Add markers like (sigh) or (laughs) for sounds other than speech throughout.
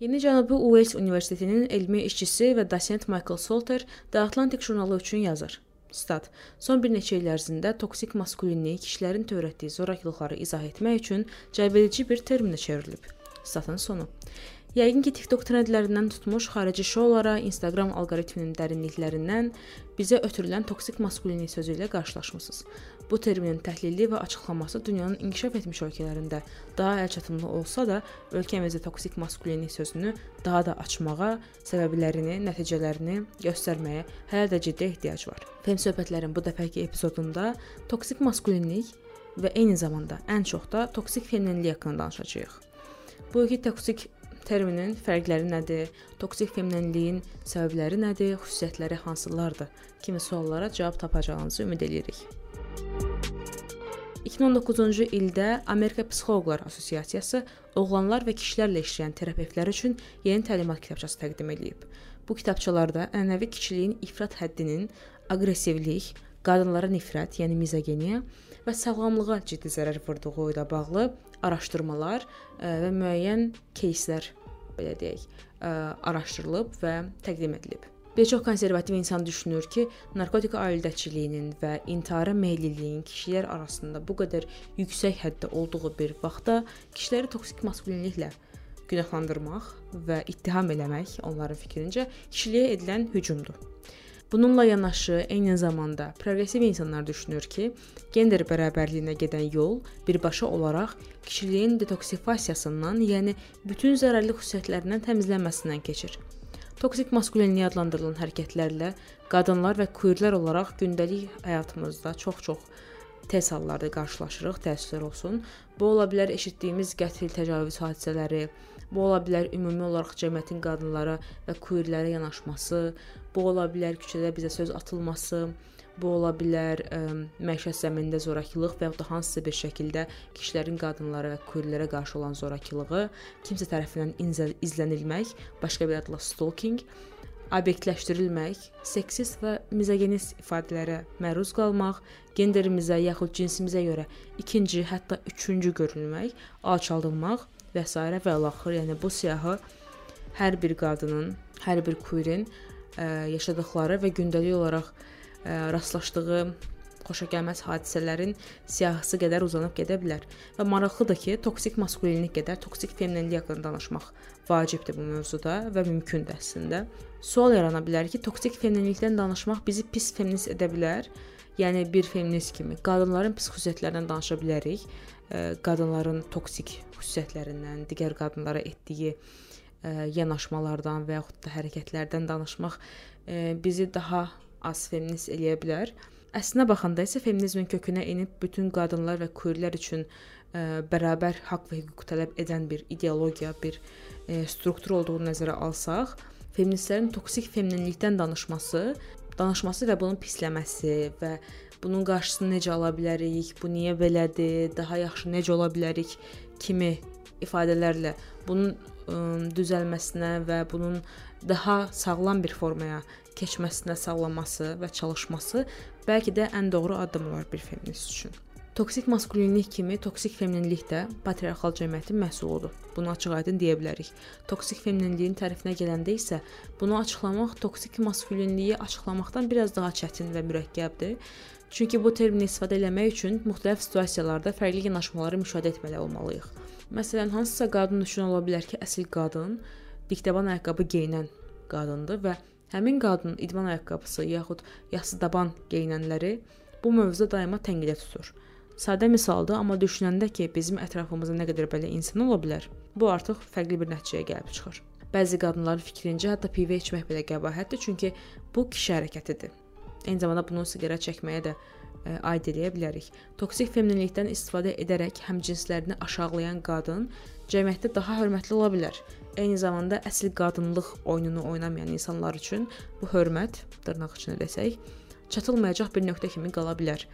Yeni Cənubi Uels Universitetinin elmi işçisi və dosent Michael Salter The Atlantic jurnalı üçün yazır. Stat. Son bir neçə il ərzində toksik maskulinlik kişilərin törətdiyi zorakılıqları izah etmək üçün cəlbedici bir terminə çevrilib. Statın sonu. Yəqin ki, TikTok trendlərindən tutmuş xarici şoulara, Instagram alqoritminin dərinliklərindən bizə ötürülən toksik maskulinlik sözü ilə qarşılaşmısınız. Bu terminin təhlili və açıqlaması dünyanın inkişaf etmiş ölkələrində daha əlçatımlı olsa da, ölkəmizdə toksik maskulinlik sözünü daha da açmağa, səbəblərini, nəticələrini göstərməyə hələ də ciddi ehtiyac var. Fem söhbətlərin bu dəfəki epizodunda toksik maskulinlik və eyni zamanda ən çox da toksik femininlik haqqında danışacağıq. Bu iki toksik terminin fərqləri nədir? Toksik femininliyin səbəbləri nədir? Xüsusiyyətləri hansılardır? kimi suallara cavab tapacağınızı ümid edirik. 2019-cu ildə Amerika Psixoloqlar Assosiasiyası oğlanlar və kişilərlə işləyən terapevtlər üçün yeni təlimat kitabçası təqdim edib. Bu kitabçalarda ənənəvi kişiliyin ifrat həddinin, aqressivlik, qadınlara nifrət, yəni mizogeniya və sağlamlığa ciddi zərər vurduğu ilə bağlı araşdırmalar və müəyyən кейslər belə deyək, araşdırılıb və təqdim edilib. Bir çox konservativ insan düşünür ki, narkotik ailədəçiliyinin və intihara meylliliyin kişilər arasında bu qədər yüksək həddə olduğu bir vaxtda kişiləri toksik maskulinliklə günahlandırmaq və ittiham eləmək onların fikrincə kişiliyə edilən hücumdur. Bununla yanaşı eyni zamanda progressiv insanlar düşünür ki, gender bərabərliyinə gedən yol birbaşa olaraq kişiliyin detoksifikasiyasından, yəni bütün zərərli xüsusiyyətlərindən təmizlənməsindən keçir. Toksik maskulinliyə adlandırılan hərəkətlərlə qadınlar və queerlər olaraq gündəlik həyatımızda çox-çox tez hallarda qarşılaşırıq, təəssüflər olsun. Bu ola bilər eşitdiyimiz qətl, təcavüz hadisələri, Bu ola bilər ümumi olaraq cəmiyyətin qadınlara və queerlərə yanaşması, bu ola bilər küçədə bizə söz atılması, bu ola bilər ə, məişət zəminində zorakılıq və ya da hansısa bir şəkildə kişilərin qadınlara və queerlərə qarşı olan zorakılığı kimsə tərəfindən izlənilmək, başqa bir adla stalking, obyektləşdirilmək, seksist və mizogenist ifadələrə məruz qalmaq, genderimizə yaxud cinsimizə görə ikinci, hətta üçüncü görülmək, alçaldılmaq və s. və ilaxır. Yəni bu siyahı hər bir qadının, hər bir queerin ə, yaşadıkları və gündəlik olaraq rastlaşdığı xoşagəlməz hadisələrin siyahısı qədər uzanıb gedə bilər. Və maraqlıdır ki, toksik maskulinlik qədər toksik femininlik haqqında danışmaq vacibdir bu mövzuda və mümkündür əslində. Sual yarana bilər ki, toksik femininlikdən danışmaq bizi pis feminist edə bilər? Yəni bir feminist kimi qadınların pis xüsusiyyətlərindən danışa bilərik qadınların toksik xüsusiyyətlərindən, digər qadınlara etdiyi yanaşmalardan və yaxud da hərəkətlərdən danışmaq bizi daha az feminist eləyə bilər. Əslinə baxanda isə feminizmin kökünə enib bütün qadınlar və queerlər üçün ə, bərabər haqq və hüquq tələb edən bir ideologiya, bir ə, struktur olduğunu nəzərə alsaq, feministlərin toksik femininlikdən danışması, danışması və bunun pisləməsi və bunun qarşısını necə ala bilərik, bu niyə belədir, daha yaxşı necə ola bilərik kimi ifadələrlə bunun düzəlməsinə və bunun daha sağlam bir formaya keçməsinə sağlaması və çalışması bəlkə də ən doğru addım olar bir feminist üçün. Toksik maskulinlik kimi toksik femininlik də patriarxal cəmiyyətin məhsuludur. Bunu açıq-aydın deyə bilərik. Toksik femininliyin tərifinə gələndə isə bunu açıqlamaq toksik maskulinliyi açıqlamaqdan biraz daha çətin və mürəkkəbdir. Çünki bu termini istifadə etmək üçün müxtəlif situasiyalarda fərqli yanaşmaları müşahidə etməli olmalıyıq. Məsələn, hansısa qadın üçün ola bilər ki, əsl qadın dikdaban ayaqqabı geyinən qadındır və həmin qadın idman ayaqqabısı yaxud yası daban geyinənləri bu mövzuda daima tənqidə tutur. Sadə misaldır, amma düşünəndə ki, bizim ətrafımızda nə qədər belə insan ola bilər, bu artıq fərqli bir nəticəyə gəlib çıxır. Bəzi qadınların fikrincə hətta pivə içmək belə qəbahətdir, çünki bu kişi hərəkətidir. Eyni zamanda bunu siqaret çəkməyə də aid edə bilərik. Toksik feminillikdən istifadə edərək həmcinslərini aşağılayan qadın cəmiyyətdə daha hörmətli ola bilər. Eyni zamanda əsl qadınlıq oyununu oynamayan insanlar üçün bu hörmət, dırnaq içində desək, çatılmayacaq bir nöqtə kimi qala bilər.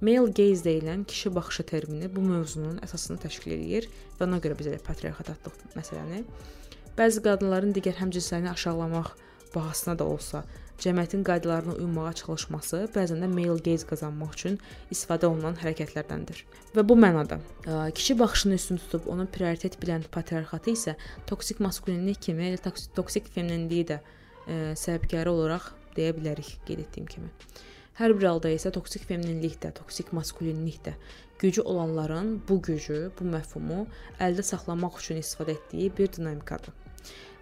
Male gaze deyilən kişi baxışı termini bu mövzunun əsasını təşkil edir və ona görə biz elə patriarxat atdıq məsələni. Bəzi qadınların digər həmcinslərini aşağılamaq bahasına da olsa cəmiyyətin qaydalarına uymağa çalışması bəzən də male gaze qazanmaq üçün istifadə olunan hərəkətlərdəndir. Və bu mənada e, kişi baxışını üstün tutub onu prioritet bilən patriarxatı isə toksik maskulinlik kimi, elə toksik, toksik femininliyi də ə, səbəbkarı olaraq deyə bilərik qeyd etdiyim kimi. Hər bir halda isə toksik femininlik də, toksik maskulinlik də gücü olanların bu gücü, bu məfhumu əldə saxlamaq üçün istifadə etdiyi bir dinamikadır.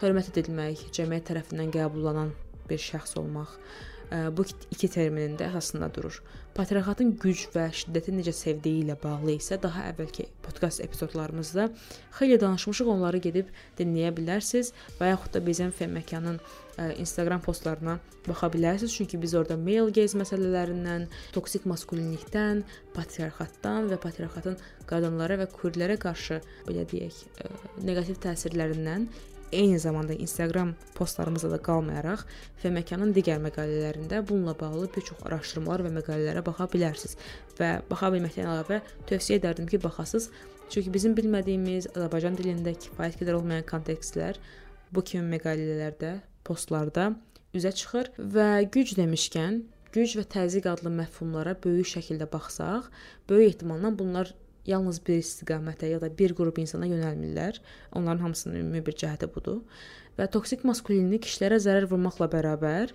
Hörmət edilmək, cəmiyyət tərəfindən qəbullanan bir şəxs olmaq bu iki terminin də əsasında durur. Patriarxatın güc və şiddəti necə sevdiyi ilə bağlı isə daha əvvəlki podkast epizodlarımızda xeyli danışmışıq. Onları gedib dinləyə bilərsiniz və yaxud da bizim Fem məkanın Instagram postlarına baxa bilərsiniz. Çünki biz orada male gaze məsələlərindən, toksik maskulinlikdən, patriarxatdan və patriarxatın qadınlara və queerlərə qarşı belə deyək, neqativ təsirlərindən eyni zamanda Instagram postlarımızda da qalmayaraq Feməkanın digər məqalələrində bununla bağlı bir çox araşdırmalar və məqalələrə baxa bilərsiniz. Və baxa bilməkdən əlavə tövsiyə edərdim ki, baxasınız. Çünki bizim bilmədiyimiz Azərbaycan dilində kifayət qədər olmayan kontekstlər bu kimi məqalələrdə, postlarda üzə çıxır və güc demişkən, güc və təzyiq adlı məfhumlara böyük şəkildə baxsaq, böyük ehtimalla bunlar yalnız bir istiqamətə ya da bir qrup insana yönəlmirlər. Onların hamısının ümumi bir cəhəti budur. Və toksik maskulinlik kişilərə zərər vurmaqla bərabər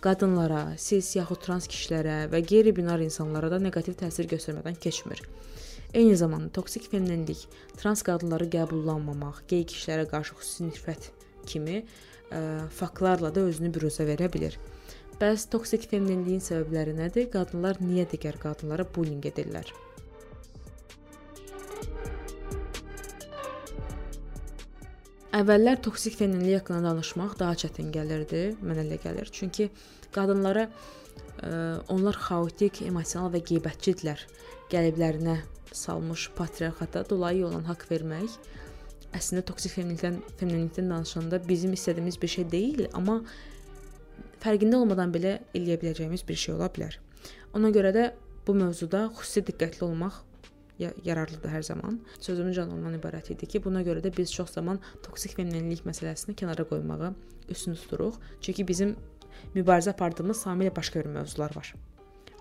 qadınlara, sis yaxud trans kişilərə və qeyri-binar insanlara da neqativ təsir göstərmədən keçmir. Eyni zamanda toksik feminenlik trans qadınları qəbullanmamaq, gey kişilərə qarşı xüsusi nifrət kimi ə, faktlarla da özünü büruzə verə bilər. Bəs toksik feminenliyin səbəbləri nədir? Qadınlar niyə digər qadınlara bullying edirlər? Əvvəllər toksik haqqında danışmaq daha çətin gəlirdi, mənə elə gəlir. Çünki qadınlara ə, onlar xaotik, emosional və qeybətçidirlər. Qəliblərinə salmış patriarxata dolayı olan haqq vermək əslində toksik feminlikdən, feminlikdən danışanda bizim istədiyimiz bir şey deyil, amma fərqində olmadan belə eləyə biləcəyimiz bir şey ola bilər. Ona görə də bu mövzuda xüsusi diqqətli olmaq yararlıdır hər zaman. Sözümün canı ondan ibarət idi ki, buna görə də biz çox zaman toksik feminlik məsələsini kənara qoymağı üstün tuturuq. Çünki bizim mübarizə apardığımız tamamilə başqa bir mövzular var.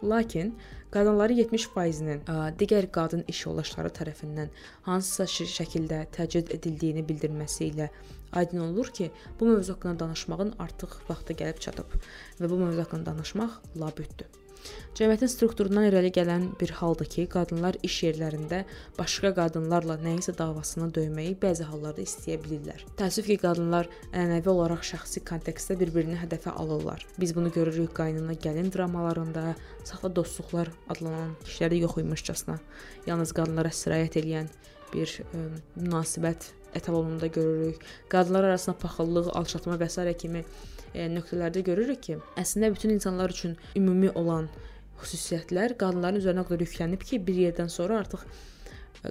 Lakin qadınların 70%-nin digər qadın iş yoldaşları tərəfindən hansısa şəkildə təcrid edildiyini bildirməsi ilə aydın olur ki, bu mövzu haqqında danışmağın artıq vaxtı gəlib çatıb və bu mövzu haqqında danışmaq labüddür. Cəmiyyətin strukturundan irəli gələn bir haldır ki, qadınlar iş yerlərində başqa qadınlarla nəyisə davasını döyməyi bəzi hallarda istəyə bilirlər. Təəssüf ki, qadınlar ənənəvi olaraq şəxsi kontekstdə bir-birini hədəfə alırlar. Biz bunu görürük qaynana gəlin dramalarında, saxta dostluqlar adlanan kişilərdə yox imişcasına, yalnız qadınlara sirayət edən bir ə, münasibət etalonunda görürük. Qadınlar arasında paxıllıq, alçatma və s. kimi e, nöqtələrdə görürük ki, əslində bütün insanlar üçün ümumi olan xüsusiyyətlər qadınların üzərinə qədər yüklənib ki, bir yerdən sonra artıq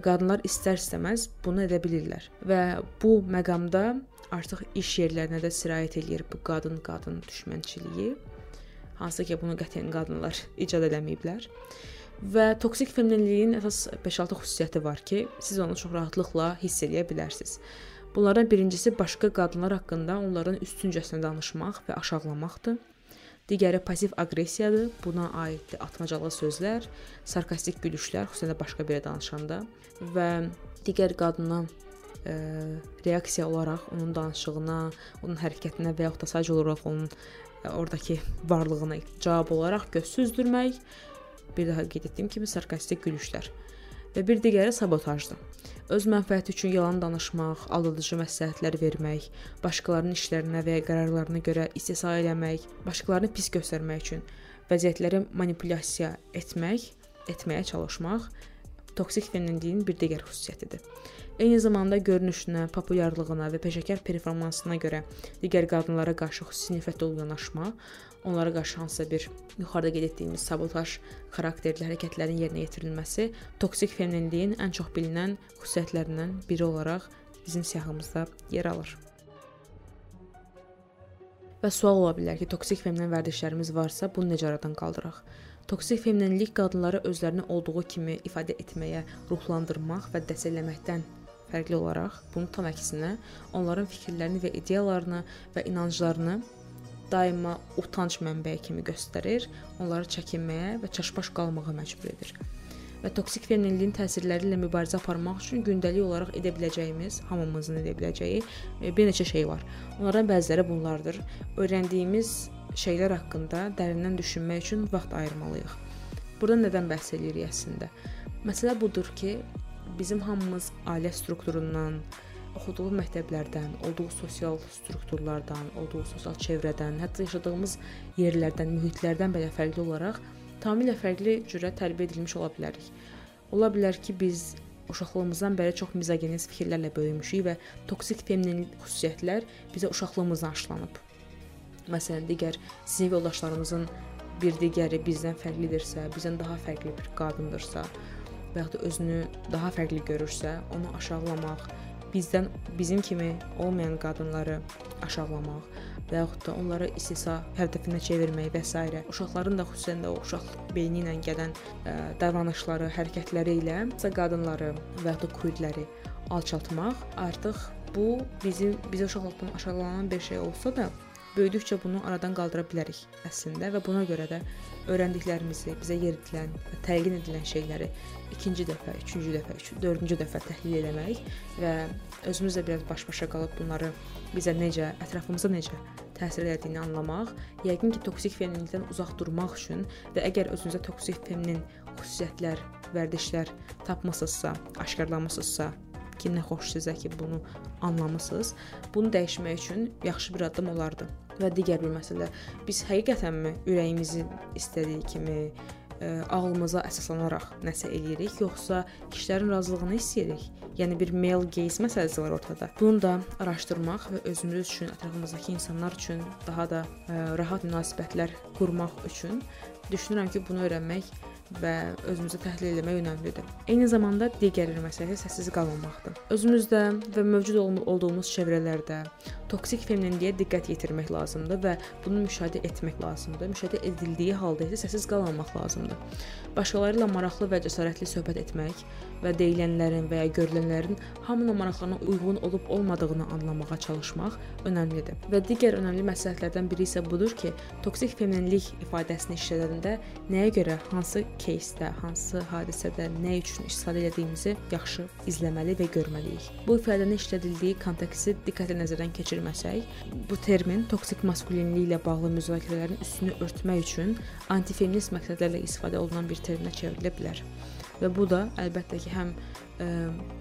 qadınlar istər-istəməz bunu edə bilirlər. Və bu məqamda artıq iş yerlərinə də sirayət eləyir bu qadın-qadın düşmənçiliyi. Hansı ki, bunu qətiyyən qadınlar (laughs) icad eləməyiblər. Və toksik feminiliyin əsas 5-6 xüsusiyyəti var ki, siz onu çox rahatlıqla hiss edə bilərsiniz. Bunlardan birincisi başqa qadınlar haqqında onların üstüncəsinə danışmaq və aşağılamaqdır. Digəri passiv aqressiyadır. Buna aiddir atmacalı sözlər, sarkastik gülüşlər, xüsusən də başqa birə danışanda və digər qadına ə, reaksiya olaraq onun danışığına, onun hərəkətinə və yaxud da sadəcə olaraq onun ə, oradakı varlığına cavab olaraq göz süzdürmək, bir daha qeyd etdiyim kimi sarkastik gülüşlər və bir digəri sabotajdır. Öz mənfəəti üçün yalan danışmaq, aldadıcı məsləhətlər vermək, başqalarının işlərinə və ya qərarlarına görə istehza eləmək, başqalarını pis göstərmək üçün vəziyyətləri manipulyasiya etmək, etməyə çalışmaq toksik feminliyin bir digər xüsusiyyətidir. Eyni zamanda görünüşünə, populyarlığına və peşəkar performansına görə digər qadınlara qarşı xüsusi nifrət dolu yanaşma, onlara qarşı hansısa bir yuxarıda qeyd etdiyimiz sabotaj xarakterli hərəkətlərin yerinə yetirilməsi toksik feminliyin ən çox bilinən xüsusiyyətlərindən biri olaraq bizim siyahımızda yer alır. Və sual ola bilər ki, toksik feminin vərdişlərimiz varsa, bunu necə aradan qaldıraq? Toksik feminlik qadınları özlərini olduğu kimi ifadə etməyə, ruhlandırmaq və dəstəkləməkdən fərqli olaraq, bunun tam əksinə onların fikirlərini və ideyalarını və inanclarını daima utanc mənbəyi kimi göstərir, onları çəkinməyə və çaşbaş qalmağa məcbur edir. Və toksik feminilliyin təsirləri ilə mübarizə aparmaq üçün gündəlik olaraq edə biləcəyimiz, hamımızın edə biləcəyi e, bir neçə şey var. Onlardan bəziləri bunlardır. Öyrəndiyimiz şeylər haqqında dərindən düşünmək üçün vaxt ayırmalıyıq. Burada nədən bəhs eləyirik əslində? Məsələ budur ki, bizim hamımız ailə strukturundan, oxuduğu məktəblərdən, olduğu sosial strukturlardan, olduğu sosial çevrədən, hətta yaşadığımız yerlərdən, mühitlərdən belə fərqli olaraq tamamilə fərqli cürə tərbiyə edilmiş ola bilərik. Ola bilər ki, biz uşaqlığımızdan bəri çox mizogenist fikirlərlə böyümüşük və toksik feminin xüsusiyyətlər bizə uşaqlığımızdan aşılanıb. Məsələn, digər sinif yoldaşlarımızın bir digəri bizdən fərqlidirsə, bizdən daha fərqli bir qadındırsa və ya da özünü daha fərqli görürsə, onu aşağılamaq, bizdən bizim kimi olmayan qadınları aşağılamaq və yaxud da onları istisa hədəfinə çevirmək və s. uşaqların da xüsusən də o uşaq beyni ilə gələn ə, davranışları, hərəkətləri ilə qadınları və ya da queerləri alçaltmaq artıq bu bizim bizə uşaqlıqdan aşağılanan bir şey olsa da böyüdükcə bunu aradan qaldıra bilərik əslində və buna görə də öyrəndiklərimizi, bizə yeridilən və təlqin edilən şeyləri ikinci dəfə, üçüncü dəfə, üç, dördüncü dəfə təhlil etmək və özümüzlə biraz baş-başa qalıb bunları bizə necə, ətrafımıza necə təsir etdiyini anlamaq, yəqin ki, toksik feminillikdən uzaq durmaq üçün və əgər özünüzə toksik feminin xüsusiyyətlər, vərdişlər tapmısınızsa, aşkarlamısınızsa, ki, nə xoş sizə ki, bunu anlamısınız. Bunu dəyişmək üçün yaxşı bir addım olardı. Və digər bir məsələ, biz həqiqətənmi ürəyimizin istədiyi kimi ə, e, ağlımıza əsaslanaraq nəsə eləyirik, yoxsa kişilərin razılığını istəyirik? Yəni bir male gaze məsələsi var ortada. Bunu da araşdırmaq və özümüz üçün, ətrafımızdakı insanlar üçün daha da ə, e, rahat münasibətlər qurmaq üçün düşünürəm ki, bunu öyrənmək və özümüzü təhlil etmək önəmlidir. Eyni zamanda digər bir məsələ səssiz qalmamaqdır. Özümüzdə və mövcud olduğumuz çevrələrdə toksik feminilliyə diqqət yetirmək lazımdır və bunu müşahidə etmək lazımdır. Müşahidə edildiyi halda isə səssiz qalmamaq lazımdır. Başqaları ilə maraqlı və cəsarətli söhbət etmək və deyilənlərin və ya görülənlərin hamının maraqlarına uyğun olub-olmadığını anlamağa çalışmaq önəmlidir. Və digər önəmli məsləhətlərdən biri isə budur ki, toksik feminillik ifadəsini işlədəndə nəyə görə, hansı кейsdə, hansı hadisədə nə üçün istifadə etdiyimizi yaxşı izləməli və görməliyik. Bu ifadənin işlədildiyi konteksti diqqətlə nəzərdən keçirməsək, bu termin toksik maskulinlik ilə bağlı müzakirələrin üstünü örtmək üçün antifeminist məqsədlərlə istifadə olunan bir terminə çevrilə bilər və bu da əlbəttə ki, həm ə, e,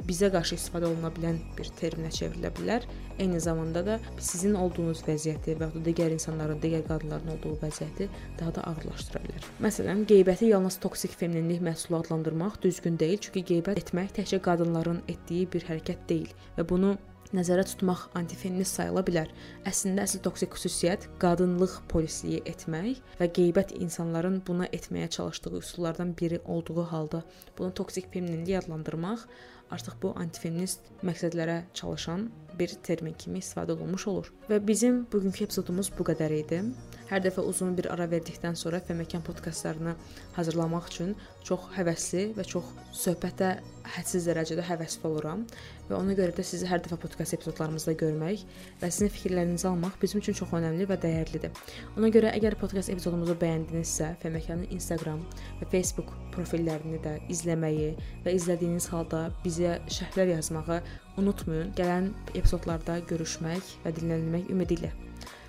bizə qarşı istifadə oluna bilən bir terminə çevrilə bilər. Eyni zamanda da sizin olduğunuz vəziyyəti və ya digər insanların, digər qadınların olduğu vəziyyəti daha da ağırlaşdıra bilər. Məsələn, qeybəti yalnız toksik feminillik məhsulu adlandırmaq düzgün deyil, çünki qeybət etmək təkcə qadınların etdiyi bir hərəkət deyil və bunu nəzərə tutmaq antifeminist sayıla bilər. Əslində əsl toksik xüsusiyyət qadınlıq polisliyi etmək və qeybət insanların buna etməyə çalışdığı üsullardan biri olduğu halda bunu toksik feminillik adlandırmaq artıq bu antifeminist məqsədlərə çalışan bir termin kimi istifadə olunmuş olur. Və bizim bugünkü epizodumuz bu qədər idi. Hər dəfə uzun bir ara verdikdən sonra Fəməkan podkastlarını hazırlamaq üçün çox həvəsli və çox söhbətə hədsiz dərəcədə həvəsli oluram və ona görə də sizi hər dəfə podkast epizodlarımızda görmək və sizin fikirlərinizi almaq bizim üçün çox önəmli və dəyərlidir. Ona görə əgər podkast epizodumuzu bəyəndinizsə, Fəməkanın Instagram və Facebook profillərini də izləməyi və izlədiyiniz halda bizə şərhlər yazmağı unutmayın. Gələn epizodlarda görüşmək və dinlənilmək ümidi ilə.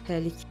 Hələlik